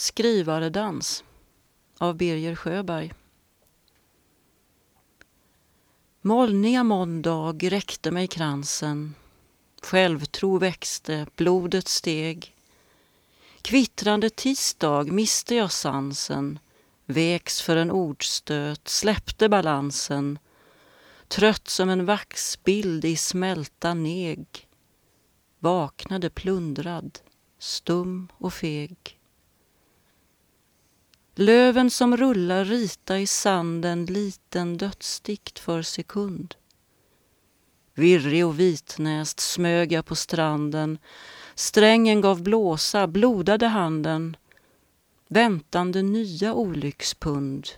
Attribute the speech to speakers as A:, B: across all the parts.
A: Skrivaredans av Birger Sjöberg. Molniga måndag räckte mig kransen. Självtro växte, blodet steg. Kvittrande tisdag miste jag sansen. Veks för en ordstöt, släppte balansen. Trött som en vaxbild i smälta neg. Vaknade plundrad, stum och feg. Löven som rullar rita i sanden liten dödsdikt för sekund. Virrig och vitnäst smög jag på stranden. Strängen gav blåsa, blodade handen. Väntande nya olyckspund.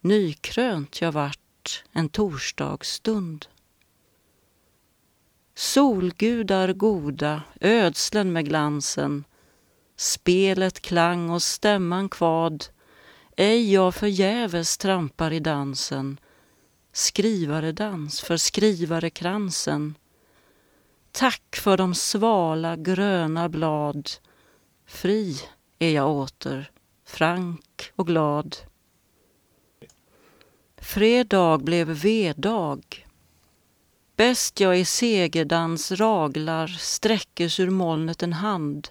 A: Nykrönt jag vart en torsdagsstund. Solgudar goda, ödslen med glansen Spelet klang och stämman kvad. Ej jag förgäves trampar i dansen. Skrivaredans för skrivarekransen Tack för de svala gröna blad. Fri är jag åter, frank och glad. Fredag blev vedag Bäst jag i segerdans raglar sträckes ur molnet en hand.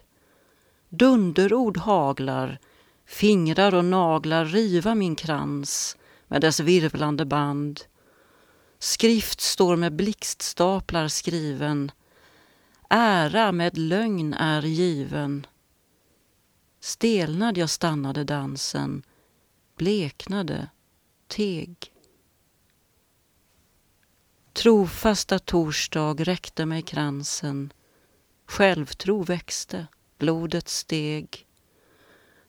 A: Dunderord haglar, fingrar och naglar riva min krans med dess virvlande band. Skrift står med blixtstaplar skriven, ära med lögn är given. Stelnad jag stannade dansen, bleknade, teg. Trofasta torsdag räckte mig kransen, självtro växte blodet steg.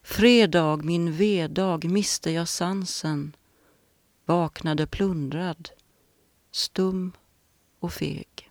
A: Fredag, min vedag, miste jag sansen, vaknade plundrad, stum och feg.